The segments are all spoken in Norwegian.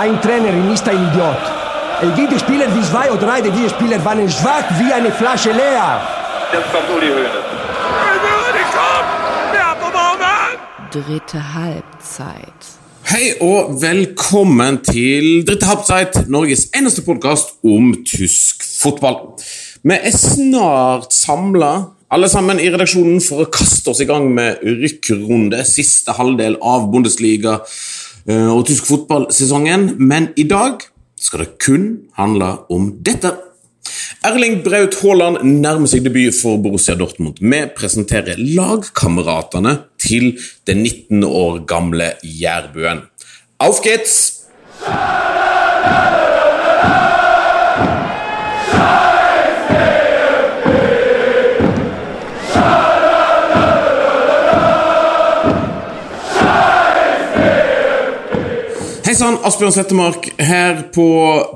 Ein Trainerin ist ein Idiot. Gibt Spieler wie zwei oder drei, diese Spieler waren schwach wie eine Flasche leer. Jetzt kommt Uli Hoeneß. Dritte Halbzeit. Hei og velkommen til Dritte Halbzeit, Norges eneste podkast om tysk fotball. Vi er snart samla, alle sammen i redaksjonen, for å kaste oss i gang med rykkrunde, siste halvdel av Bundesliga og tysk fotballsesongen. Men i dag skal det kun handle om dette. Erling Braut Haaland nærmer seg debut for Borussia Dortmund. Vi presenterer lagkameratene til den 19 år gamle jærbuen. Auf geht's! Hei Asbjørn Settemark her på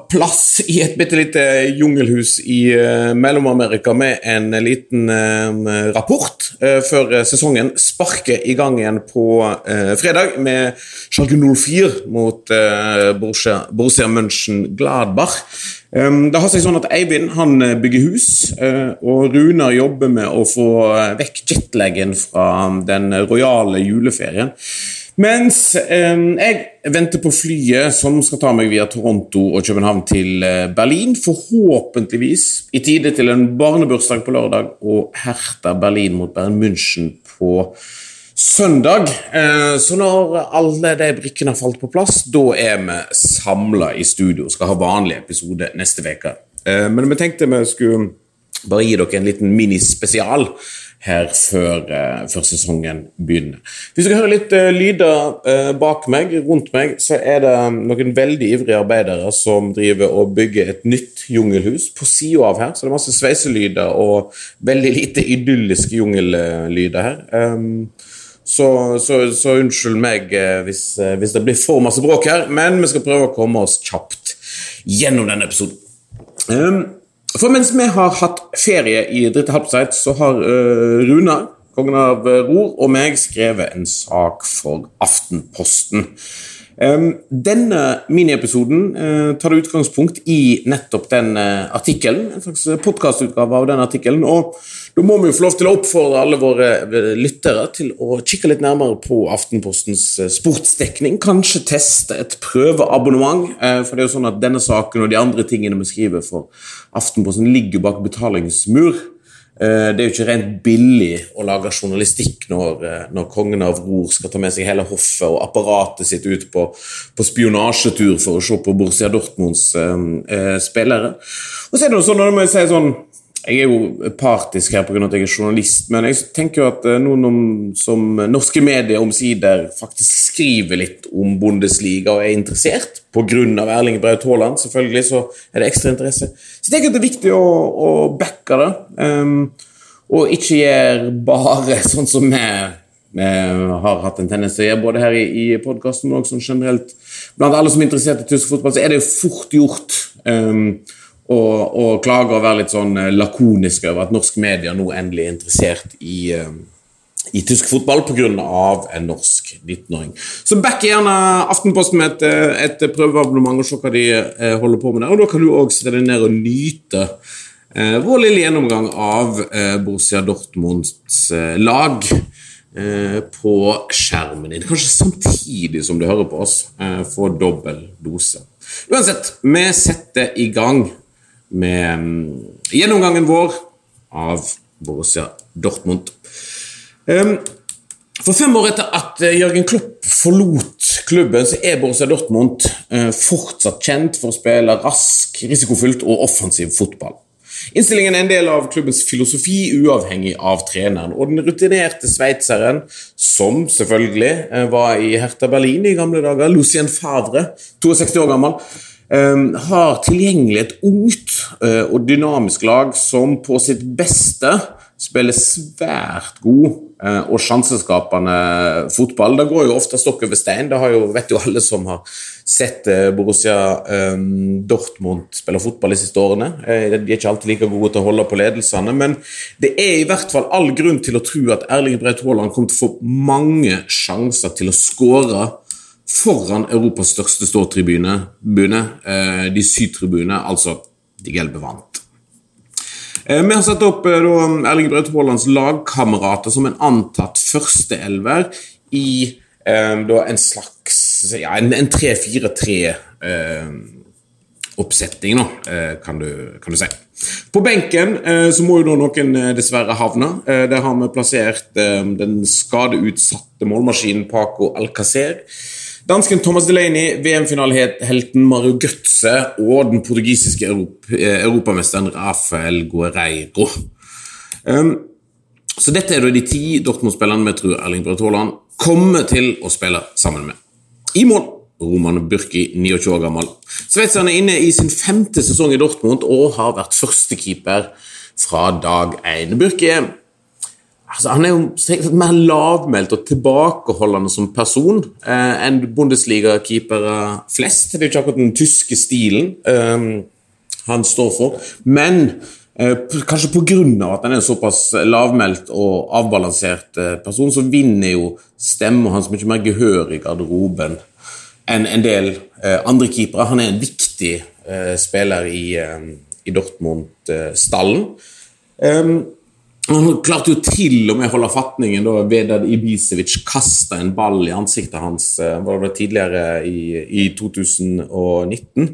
plass i et bitte lite jungelhus i uh, Mellom-Amerika med en liten uh, rapport uh, før sesongen sparker i gang igjen på fredag med Schalke 04 mot Borussia, Borussia München-Gladbach. Um, det har seg sånn at Eivind han bygger hus, og Runar jobber med å få vekk jetlaggen fra den rojale juleferien. Mens eh, jeg venter på flyet som skal ta meg via Toronto og København til eh, Berlin. Forhåpentligvis i tide til en barnebursdag på lørdag og Hertha Berlin mot Bern München på søndag. Eh, så når alle de brikkene har falt på plass, da er vi samla i studio og skal ha vanlig episode neste uke. Eh, men vi tenkte vi skulle bare gi dere en liten minispesial her før, uh, før, sesongen begynner. Hvis dere hører litt uh, lyder uh, bak meg, rundt meg, så er det noen veldig ivrige arbeidere som driver og bygger et nytt jungelhus på sida av her. Så det er masse sveiselyder og veldig lite idylliske jungellyder her. Um, så, så, så, unnskyld meg hvis, hvis, det blir for masse bråk her, men vi skal prøve å komme oss kjapt gjennom denne episoden. Um, for mens vi har hatt ferie i Dritte Halbseit, så har uh, Runar, kongen av Ror, og meg skrevet en sak for Aftenposten. Um, denne miniepisoden uh, tar utgangspunkt i nettopp den uh, artikkelen. En slags podkastutgave av den artikkelen. Og da må vi jo få lov til å oppfordre alle våre lyttere til å kikke litt nærmere på Aftenpostens sportsdekning. Kanskje teste et prøveabonnement. For det er jo sånn at denne saken og de andre tingene vi skriver for Aftenposten, ligger bak betalingsmur. Eh, det er jo ikke rent billig å lage journalistikk når, eh, når kongen av Ror skal ta med seg hele hoffet og apparatet sitt ut på, på spionasjetur for å se på Borussia Dortmunds eh, spillere. Og så er det noe sånn, når jeg si sånn jeg er jo partisk her pga. at jeg er journalist, men jeg tenker jo at noen om, som norske medier omsider faktisk skriver litt om Bundesliga og er interessert, pga. Erling Braut Haaland, selvfølgelig, så er det ekstra interesse. Så jeg tenker at det er viktig å, å backe det, um, og ikke gjøre bare sånn som vi vi har hatt en tendens til å gjøre, både her i, i podkasten og generelt blant alle som er interessert i tysk fotball, så er det jo fort gjort. Um, og, og klage og være litt sånn eh, lakonisk over at norsk media nå endelig er interessert i, eh, i tysk fotball pga. en norsk 19-åring. Så back gjerne Aftenposten med et, eh, et prøveabonnement og se hva de holder på med der. Og da kan du òg sitte deg ned og nyte eh, vår lille gjennomgang av eh, Borussia Dortmunds eh, lag på skjermen din. Kanskje samtidig som du hører på oss. Få dobbel dose. Uansett, vi setter i gang med mm, gjennomgangen vår av Borussia Dortmund. For fem år etter at eh, Jørgen Klopp forlot klubben, så er Borussia Dortmund eh, fortsatt kjent for å spille rask, risikofylt og offensiv fotball. Innstillingen er en del av klubbens filosofi, uavhengig av treneren. Og den rutinerte sveitseren, som selvfølgelig eh, var i Hertha Berlin i gamle dager, Lucien Favre, 62 år gammel, har tilgjengelig et ungt eh, og dynamisk lag som på sitt beste spiller svært god eh, og sjanseskapende fotball. Det går jo ofte stokk over stein. Det jo, vet jo alle som har sett eh, Borussia um, Dortmund spille fotball de siste årene. De er ikke alltid like gode til å holde på ledelsene, men det er i hvert fall all grunn til å tro at Erling Braut Haaland kommer til å få mange sjanser til å skåre foran Europas største ståtribune, eh, de sydtribune, altså de gelbe vant. Eh, vi har satt opp eh, Erling Braut Haalands lagkamerater som en antatt førsteelver i en slags ja, en 3-4-3-oppsetning, kan, kan, du si. På benken så må jo noen dessverre havne. Der har vi plassert den skadeutsatte målmaskinen Paco Alcacer. Dansken Thomas Delaney, VM-finalehelten Mario Götze og den portugisiske Europ europamesteren Rafael Guerreiro. Um, så dette er da de ti Dortmund-spillerne vi tror Erling Braut Haaland kommer til å spille sammen med. I mål Roman Burki, 29 år gammel. Sveitseren er inne i sin femte sesong i Dortmund og har vært førstekeeper fra dag én. Burki er Altså, han er jo mer lavmælt og tilbakeholdende som person eh, enn Bundesliga-keepere flest. Det er jo ikke akkurat den tyske stilen eh, han står for. Men eh, kanskje pga. at han er en såpass lavmælt og avbalansert eh, person, så vinner jo stemmen hans mye mer gehør i garderoben enn en del eh, andre keepere. Han er en viktig eh, spiller i, eh, i Dortmund-stallen. Um, han klarte jo til og med å holde fatningen da Vedad Ibisevic kasta en ball i ansiktet hans eh, var det tidligere i, i 2019.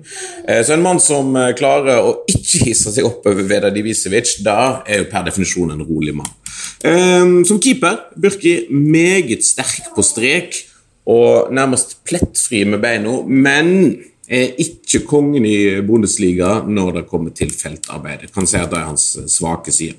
Eh, så en mann som eh, klarer å ikke hisse seg opp over Vedad Ibisevic, da er jo per definisjon en rolig mann. Som keeper Burki meget sterk på strek og nærmest plettfri med beina, men er ikke kongen i Bundesliga når det kommer til feltarbeidet. Kan si at det er hans svake side.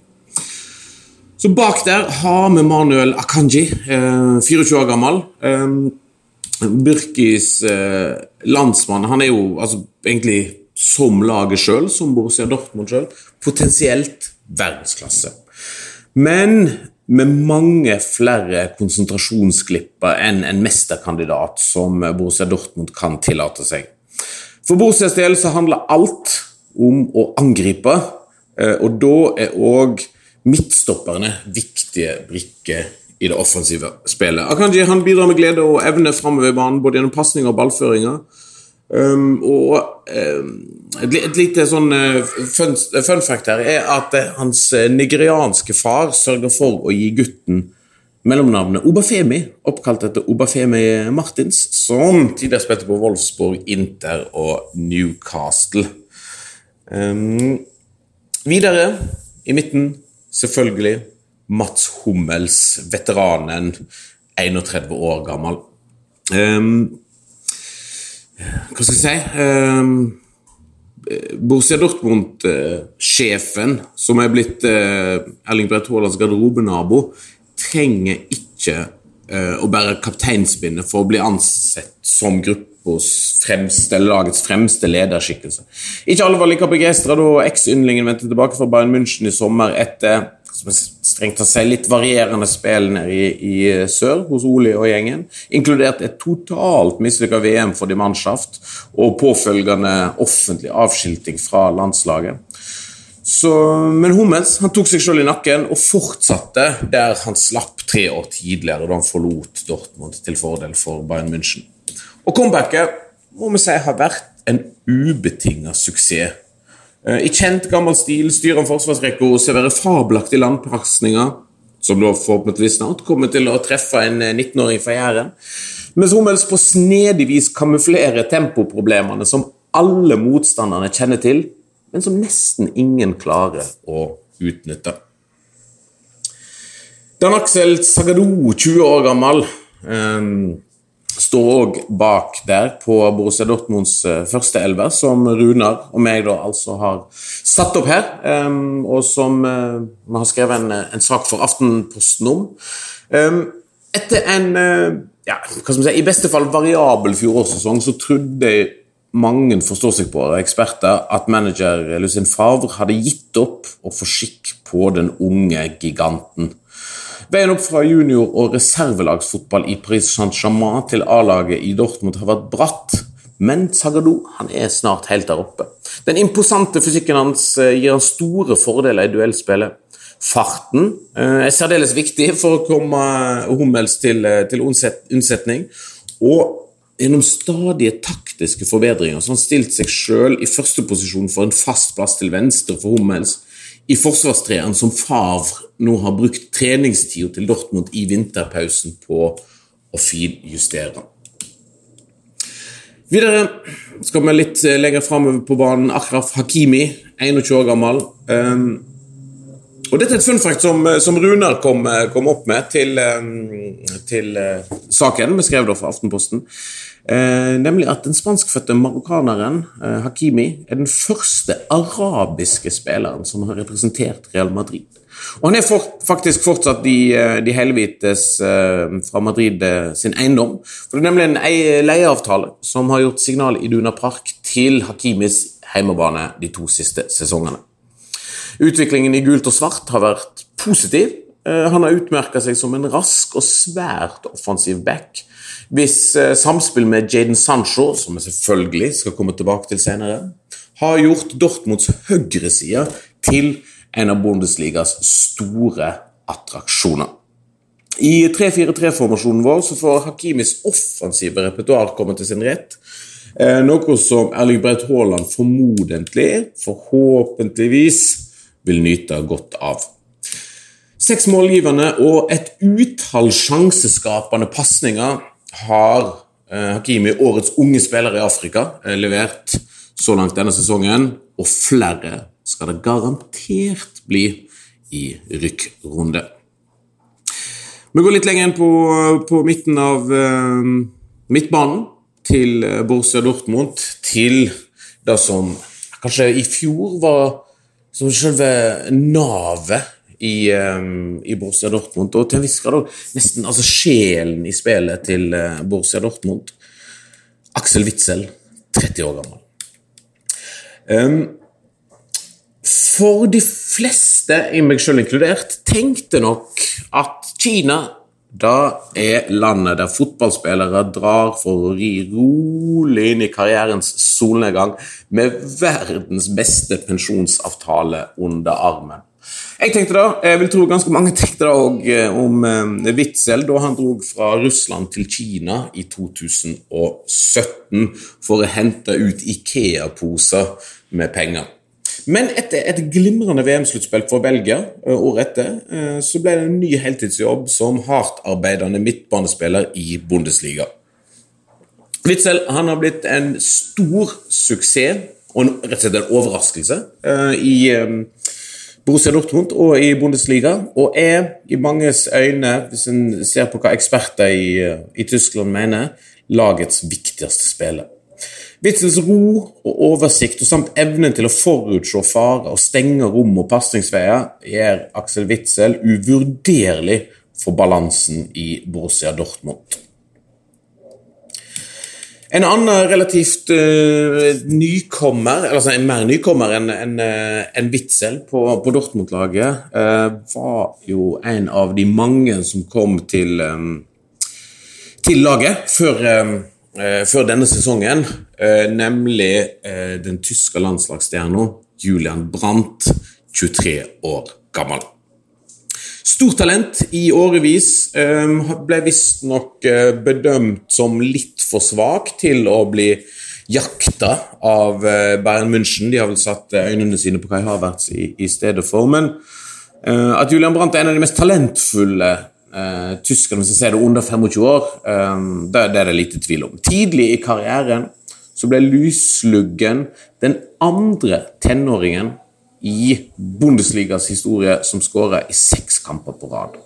Så bak der har vi Manuel Akanji, 24 eh, år gammel. Birkis Burkis eh, landsmann. Han er jo altså, egentlig som laget sjøl, som Borussia Dortmund sjøl, potensielt verdensklasse. Men med mange flere konsentrasjonsglipper enn en mesterkandidat som Borussia Dortmund kan tillate seg. For Borussias del så handler alt om å angripe, og da er òg midtstopperne viktige brikker i det offensive spillet. Akanji han bidrar med glede og evne framover i banen, både gjennom pasninger og ballføringer. Um, og um, et, lite sånn uh, fun, fun, fact her er at uh, hans uh, nigerianske far sørger for å gi gutten mellomnavnet Obafemi, oppkalt etter Obafemi Martins, som tidligere spilte på Wolfsburg, Inter og Newcastle. Um, videre i midten selvfølgelig Mats Hummels, veteranen, 31 år gammel. Um, hva skal jeg si um, Borussia Dortmund-sjefen, som er blitt uh, Erling Braut Haalands garderobenabo, trenger ikke å bære kapteinsbindet for å bli ansett som gruppes fremste, lagets fremste lederskikkelse. Ikke alle var like begeistra da eks-yndlingen vendte tilbake fra Bayern München i sommer etter strengt tatt si litt varierende spill nede i, i, sør hos Oli og gjengen, inkludert et totalt mislykka VM for de mannschaft og påfølgende offentlig avskilting fra landslaget. Så, men Hummels han tok seg selv i nakken og fortsatte der han slapp tre år tidligere, da han forlot Dortmund til fordel for Bayern München. Og comebacket må vi si har vært en ubetinga suksess. Eh, I kjent gammel stil styrer han forsvarsrekka og serverer fabelaktige landpasninger, som da forhåpentligvis snart kommer til å treffe en 19-åring eh, fra Jæren. Mens Hummels på snedig vis kamuflerer tempoproblemene som alle motstanderne kjenner til, men som nesten ingen klarer å utnytte. Dan Aksel Sagadou, 20 år gammel, um, står òg bak der på Borussia Dortmunds eh, første elver, som Runar og meg da altså har satt opp her, um, og som uh, vi har skrevet en, en, sak for Aftenposten om. Um, etter en ja, hva skal si, i beste fall variabel fjorårssesong så trodde mange forstår seg på, eksperter, at manager Lucien Favre hadde gitt opp å få skikk på den unge giganten. Veien opp fra junior- og reservelagsfotball i Paris Saint-Germain til A-laget i Dortmund har vært bratt, men Zagadou han er snart helt der oppe. Den imposante fysikken hans eh, gir han store fordeler i duellspillet. Farten eh, er særdeles viktig for å komme Hummels til, eh, til unnsetning. Og gjennom stadige taktiske forbedringer så han stilte seg sjøl i første posisjon for en fast plass til venstre for Hummels i forsvarstreeren som Favre nå har brukt treningstida til Dortmund i vinterpausen på å finjustere. Videre skal vi litt lenger framover på banen. Akraf Hakimi, 21 år gammel. Um, og Dette er et fun som, som Runar kom, kom, opp med til, til uh, saken vi skrev da for Aftenposten. Uh, nemlig at den spanskfødte marokkaneren eh, Hakimi er den første arabiske spilleren som har representert Real Madrid. Og han er for, faktisk fortsatt de, de helhvites fra Madrid sin eiendom. For Det er nemlig en leieavtale som har gjort signal i Duna Park til Hakimis heimebane de to siste sesongene. Utviklingen i gult og svart har vært positiv. Eh, han har utmerka seg som en rask og svært offensiv back. Hvis eh, samspill med Jaden Sancho, som vi selvfølgelig skal komme tilbake til senere, har gjort Dortmunds høyreside til en av Bundesligas store attraksjoner. I 3-4-3-formasjonen vår så får Hakimis offensive repertoar komme til sin rett. Eh, noe som Erling Braut Haaland formodentlig, forhåpentligvis, vil nyte godt av. Seks målgivende og et utall sjanseskapende pasninger har eh, Hakimi, årets unge spiller i Afrika, eh, levert så langt denne sesongen, og flere skal det garantert bli i rykkrunde. Vi går litt lenger inn på, på midten av eh, midtbanen til Borussia Dortmund, til det som kanskje i fjor var som selve navet i, um, i, Borussia Dortmund. Og til en viss grad nesten altså sjelen i spillet til uh, Borussia Dortmund. Aksel Witzel, 30 år gammel. Um, for de fleste, i meg selv inkludert, tenkte nok at Kina da er landet der fotballspillere drar for å ri rolig inn i karrierens solnedgang med verdens beste pensjonsavtale under armen. Jeg tenkte da, jeg vil tro ganske mange tenkte da òg eh, om eh, Witzel da han dro fra Russland til Kina i 2017 for å hente ut Ikea-poser med penger. Men etter et glimrende VM-sluttspill for Belgia eh, året etter, så ble det en ny heltidsjobb som hardtarbeidende midtbanespiller i Bundesliga. Witzel han har blitt en stor suksess, og rett og slett en overraskelse, i Borussia Dortmund og i Bundesliga, og er i manges øyne, hvis en ser på hva eksperter i, i Tyskland mener, lagets viktigste spiller. Witzels ro og oversikt og samt evnen til å forutse farer og stenge rom og pasningsveier gjør Aksel Witzel uvurderlig for balansen i Borussia Dortmund. En annen relativt uh, nykommer, altså en mer nykommer enn en, uh, en Witzel på, på Dortmund-laget, uh, var jo en av de mange som kom til, um, til laget før um, uh, før denne sesongen, eh, nemlig eh, den tyske landslagsstjerna Julian Brandt, 23 år gammel. Stort talent i årevis. Eh, ble visstnok eh, bedømt som litt for svak til å bli jakta av eh, Bayern München. De har vel satt øynene sine på Kai Havertz i, i stedet for. Men at Julian Brandt er en av de mest talentfulle Uh, tyskerne, hvis jeg ser det under 25 år, um, det, det, er det lite tvil om. Tidlig i karrieren så ble Lysluggen den andre tenåringen i Bundesligas historie som skårer i seks kamper på rad.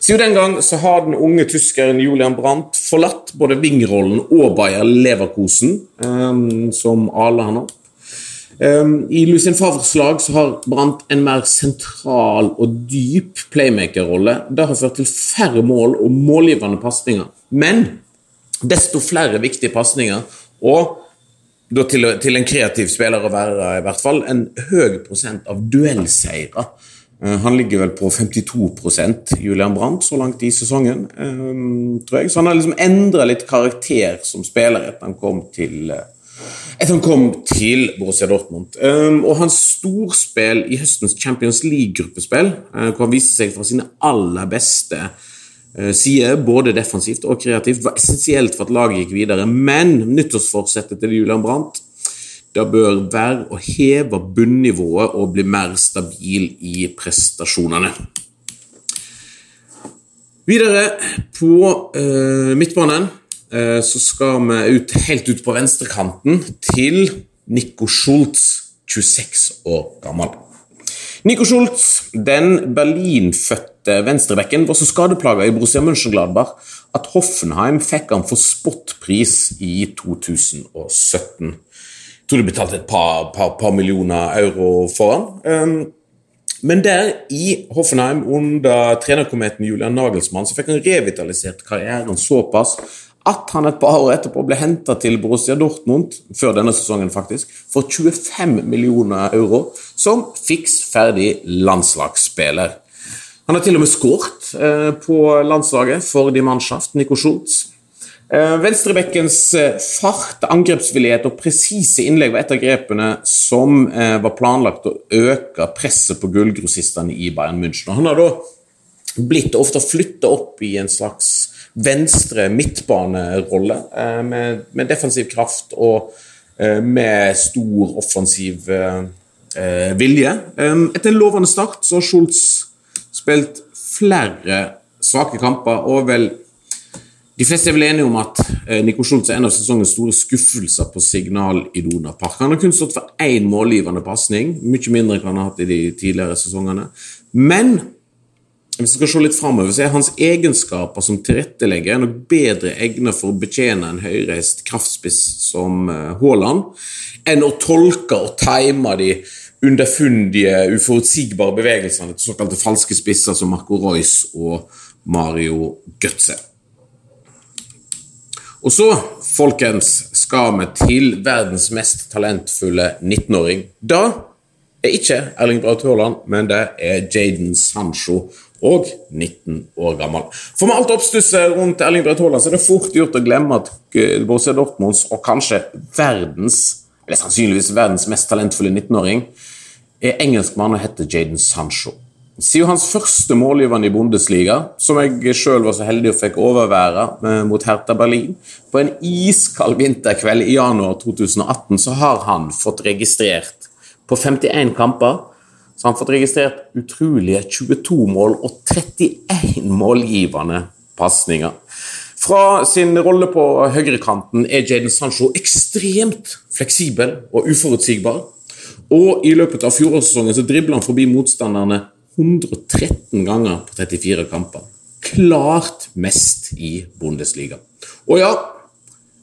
Siden den gang så har den unge tyskeren Julian Brandt forlatt både Ving-rollen og Bayer Leverkosen, um, som ale han opp. Um, I Lucien Favres lag så har Brandt en mer sentral og dyp playmaker-rolle. Det har ført til færre mål og målgivende pasninger. Men desto flere viktige pasninger, og til, til, en kreativ spiller å være, i hvert fall, en høy prosent av duellseire. Uh, han ligger vel på 52% Julian Brandt, så langt i sesongen. Um, tror jeg. Så han har liksom endra litt karakter som spiller etter han kom til uh, etter han kom til Borussia Dortmund. Og hans storspill i høstens Champions League-gruppespill, hvor han viste seg fra sine aller beste eh, side, både defensivt og kreativt, var essensielt for at laget gikk videre. Men nyttårsforsettet til Julian Brandt det bør være å heve bunnivået og bli mer stabil i prestasjonene. Videre på eh, midtbanen eh, så skal vi ut, helt ut på venstrekanten til Nico Schultz, 26 år gammel. Nico Schultz, den Berlin-fødte venstrebekken, var så skadeplaga i Borussia Mönchengladbach at Hoffenheim fikk han for spotpris i 2017. Jeg tror de betalte et par, par, par millioner euro for han. Um, men der, i Hoffenheim, under trenerkometen Julian Nagelsmann, så fikk han revitalisert karrieren såpass at han et par år etterpå ble henta til Borussia Dortmund, før denne sesongen faktisk, for 25 millioner euro, som fiks ferdig landslagsspiller. Han har til og med skåret eh, på landslaget for de Mannschaft, Nico Schultz. Eh, venstrebekkens eh, fart, angrepsvillighet og presise innlegg var et av grepene som var planlagt å øke presset på gullgrossistene i Bayern München. Han har da blitt ofte flytta opp i en slags venstre midtbanerolle med, med, defensiv kraft og med stor offensiv vilje. Etter en lovende start så har Schultz spilt flere svake kamper og vel de fleste er vel enige om at eh, Nico Schultz er en av sesongens store skuffelser på Signal i Park. Han har kun stått for én målgivende pasning, mye mindre enn han har hatt i de tidligere sesongene. Men hvis vi skal se litt framover, så er hans egenskaper som tilrettelegger nok bedre egnet for å betjene en høyreist kraftspiss som eh, Haaland, enn å tolke og time de underfundige, uforutsigbare bevegelsene til såkalte falske spisser som Marco Royce og Mario Götze. Og så, folkens, skal vi til verdens mest talentfulle 19-åring. Da er ikke Erling Braut Haaland, men det er Jaden Sancho, og 19 år gammel. For med alt oppstusset rundt Erling Braut Haaland så er det fort gjort å glemme at eh, Borussia Dortmunds, og kanskje verdens, eller sannsynligvis verdens mest talentfulle 19-åring, er engelskmann og heter Jaden Sancho. Siden hans første målgivende i Bundesliga, som jeg sjøl var så heldig å fikk overvære eh, mot Hertha Berlin, på en iskald vinterkveld i januar 2018, så har han fått registrert på 51 kamper så har han fått registrert utrolige 22 mål og 31 målgivende pasninger. Fra sin rolle på høyrekanten er Jaden Sancho ekstremt fleksibel og uforutsigbar. Og i løpet av fjorårssesongen så dribler han forbi motstanderne 113 ganger på 34 kamper. Klart mest i Bundesliga. Og ja,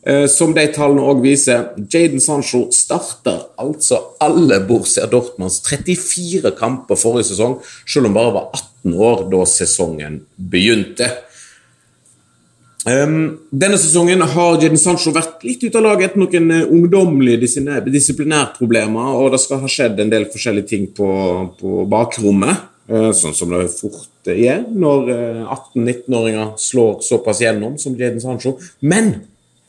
eh, som de tallene òg viser, Jaden Sancho starter altså alle Borussia Dortmunds 34 kamper forrige sesong, selv om han bare var 18 år da sesongen begynte. Um, denne sesongen har Jaden Sancho vært litt ute av laget etter noen uh, ungdommelige disiplinærproblemer, og det skal ha skjedd en del forskjellige ting på, på bakrommet. Uh, sånn som det fort er når 18-19-åringer eh, slår såpass gjennom som Jaden Sancho. Men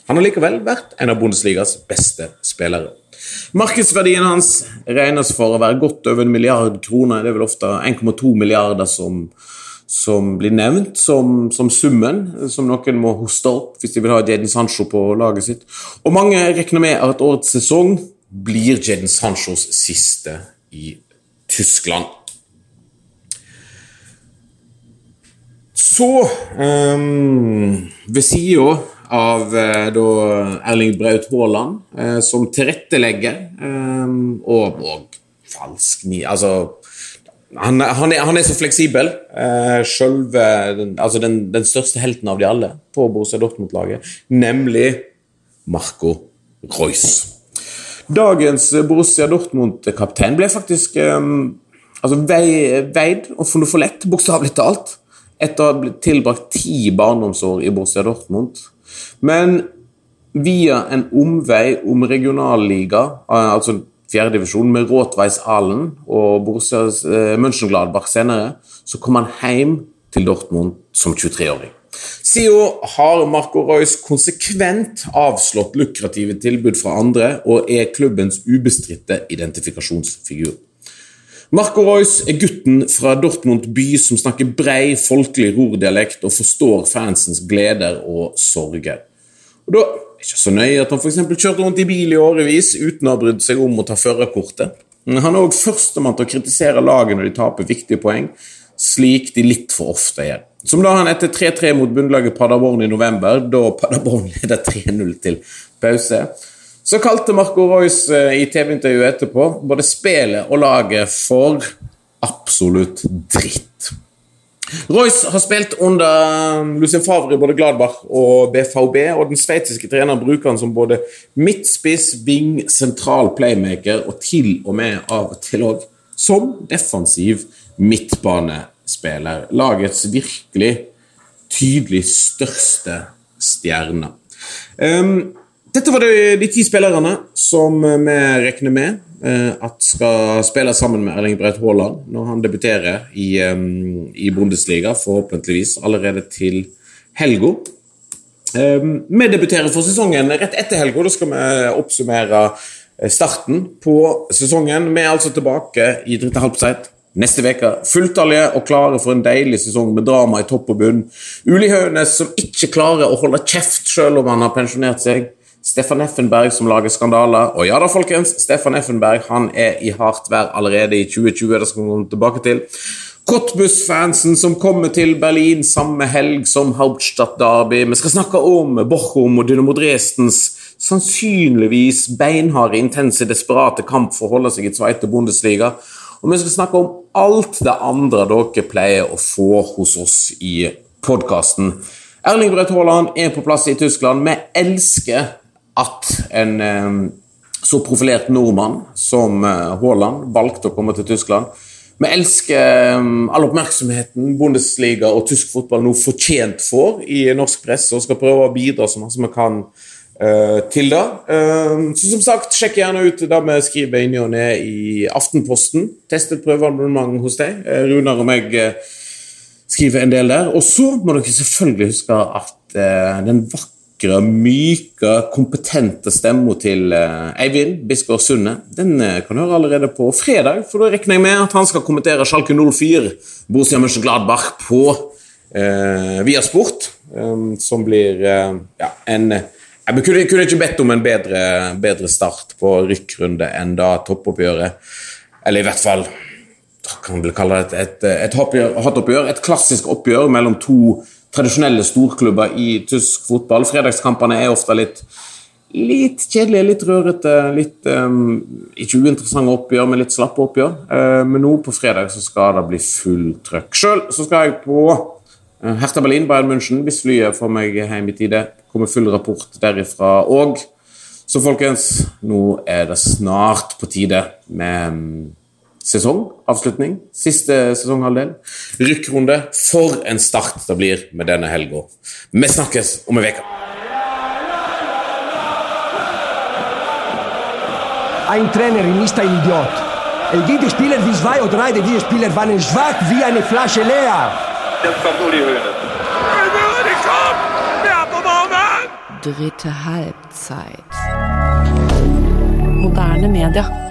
han har likevel vært en av Bundesligas beste spillere. Markedsverdien hans regnes for å være godt over en milliard kroner. Det er vel ofte 1,2 milliarder som, som blir nevnt som, som, summen som noen må hoste opp hvis de vil ha Jaden Sancho på laget sitt. Og mange regner med at årets sesong blir Jaden Sanchos siste i Tyskland. Så um, Ved sida av uh, da Erling Braut Haaland uh, som tilrettelegger um, og, og falsk ni... Altså han, han, er, han, er, så fleksibel. Eh, Selve, altså den, den, største helten av de alle på Borussia Dortmund-laget, nemlig Marco Royce. Dagens Borussia Dortmund-kaptein ble faktisk eh, altså veid og funnet for lett, bokstavelig talt etter å ha tilbrakt ti barndomsår i Borussia Dortmund. Men via en omvei om regionalliga, eh, altså fjerdedivisjon, med Råtveis Alen og Borussia eh, Mönchengladbach senere, så kom han hjem til Dortmund som 23-åring. Sio har Marco Royce konsekvent avslått lukrative tilbud fra andre og er klubbens ubestridte identifikasjonsfigur. Marco Reus er gutten fra Dortmund by som snakker brei, folkelig rordialekt og forstår fansens gleder og sorger. Og Da ikke så nøye at han f.eks. kjørte rundt i bil i årevis uten å ha brydd seg om å ta førerkortet. Han er òg førstemann til å kritisere laget når de taper viktige poeng, slik de litt for ofte gjør. Som da han etter 3-3 mot bunnlaget Paderborn i november, da Paderborn leder 3-0 til pause. Så kalte Marco Royce eh, i TV-intervjuet etterpå både spillet og laget for absolutt dritt. Royce har spilt under Lucien Favre i både Gladbach og BVB, og den sveitsiske treneren bruker han som både midtspiss, wing, sentral playmaker og til og med av og til òg som defensiv midtbanespiller. Lagets virkelig tydelig største stjerne. Um, dette var de, de ti spillerne som vi regner med at skal spille sammen med Erling Braut Haaland når han debuterer i, i Bundesliga, forhåpentligvis allerede til helga. Vi debuterer for sesongen rett etter helga. Da skal vi oppsummere eh, starten på sesongen. Vi er altså tilbake i dritte halvseit neste uke. Fulltallige og klare for en deilig sesong med drama i topp og bunn. Uli Hønes som ikke klarer å holde kjeft selv om han har pensjonert seg. Stefan Effenberg som lager skandaler. Og ja da, folkens, Stefan Effenberg han er i hardt vær allerede i 2020. Det skal vi komme tilbake til. Cottbus-fansen som kommer til Berlin samme helg som Hauptstadt Derby. Vi skal snakke om Bochum og Dynamo Dresdens sannsynligvis beinharde, intense, desperate kamp for å holde seg i Zweite Bundesliga. Og vi skal snakke om alt det andre dere pleier å få hos oss i podkasten. Erling Braut Haaland er på plass i Tyskland. Vi elsker at en eh, så profilert nordmann som eh, Haaland valgte å komme til Tyskland. Vi elsker eh, all oppmerksomheten Bundesliga og tysk fotball nå fortjent får i norsk presse, og skal prøve å bidra så mye vi kan uh, til det. Så som sagt, sjekk gjerne ut det vi skriver inni og ned i Aftenposten. Test et prøveabonnement hos deg. Uh, Runar og meg skriver en del der. Og så må dere selvfølgelig huske at den vakre vakre, myke, kompetente stemma til eh, Eivind Bisgaard Sunde den eh, kan du høre allerede på fredag. For da regner jeg med at han skal kommentere Schalke 04, Borussia Mönchengladbach, på eh, Viasport. eh, som blir eh, ja, en Jeg kunne, kunne, ikke bedt om en bedre, bedre start på rykkrunde enn da toppoppgjøret. Eller i hvert fall kan vel kalle det et, et, et hatoppgjør. Et klassisk oppgjør mellom to tradisjonelle storklubber i tysk fotball. Fredagskampene er ofte litt, litt kjedelige, litt rørete, litt um, ikke uinteressante oppgjør, men litt slappe oppgjør. Uh, men nå på fredag så skal det bli full trøkk. Sjøl skal jeg på uh, Hertha Berlin, Bayern München, hvis flyet får meg hjem i tide. Kommer full rapport derifra òg. Så folkens, nå er det snart på tide med sesongavslutning. Siste sesonghalvdel. Rykkrunde. For en start det blir med denne helga. Vi snakkes om en uke. Ein Trainer ist ein Idiot. El jede Spieler wie zwei oder drei dieser Spieler waren schwach wie eine Flasche leer. Jetzt kommt Uli Hoeneß. Dritte Halbzeit. Moderne Media.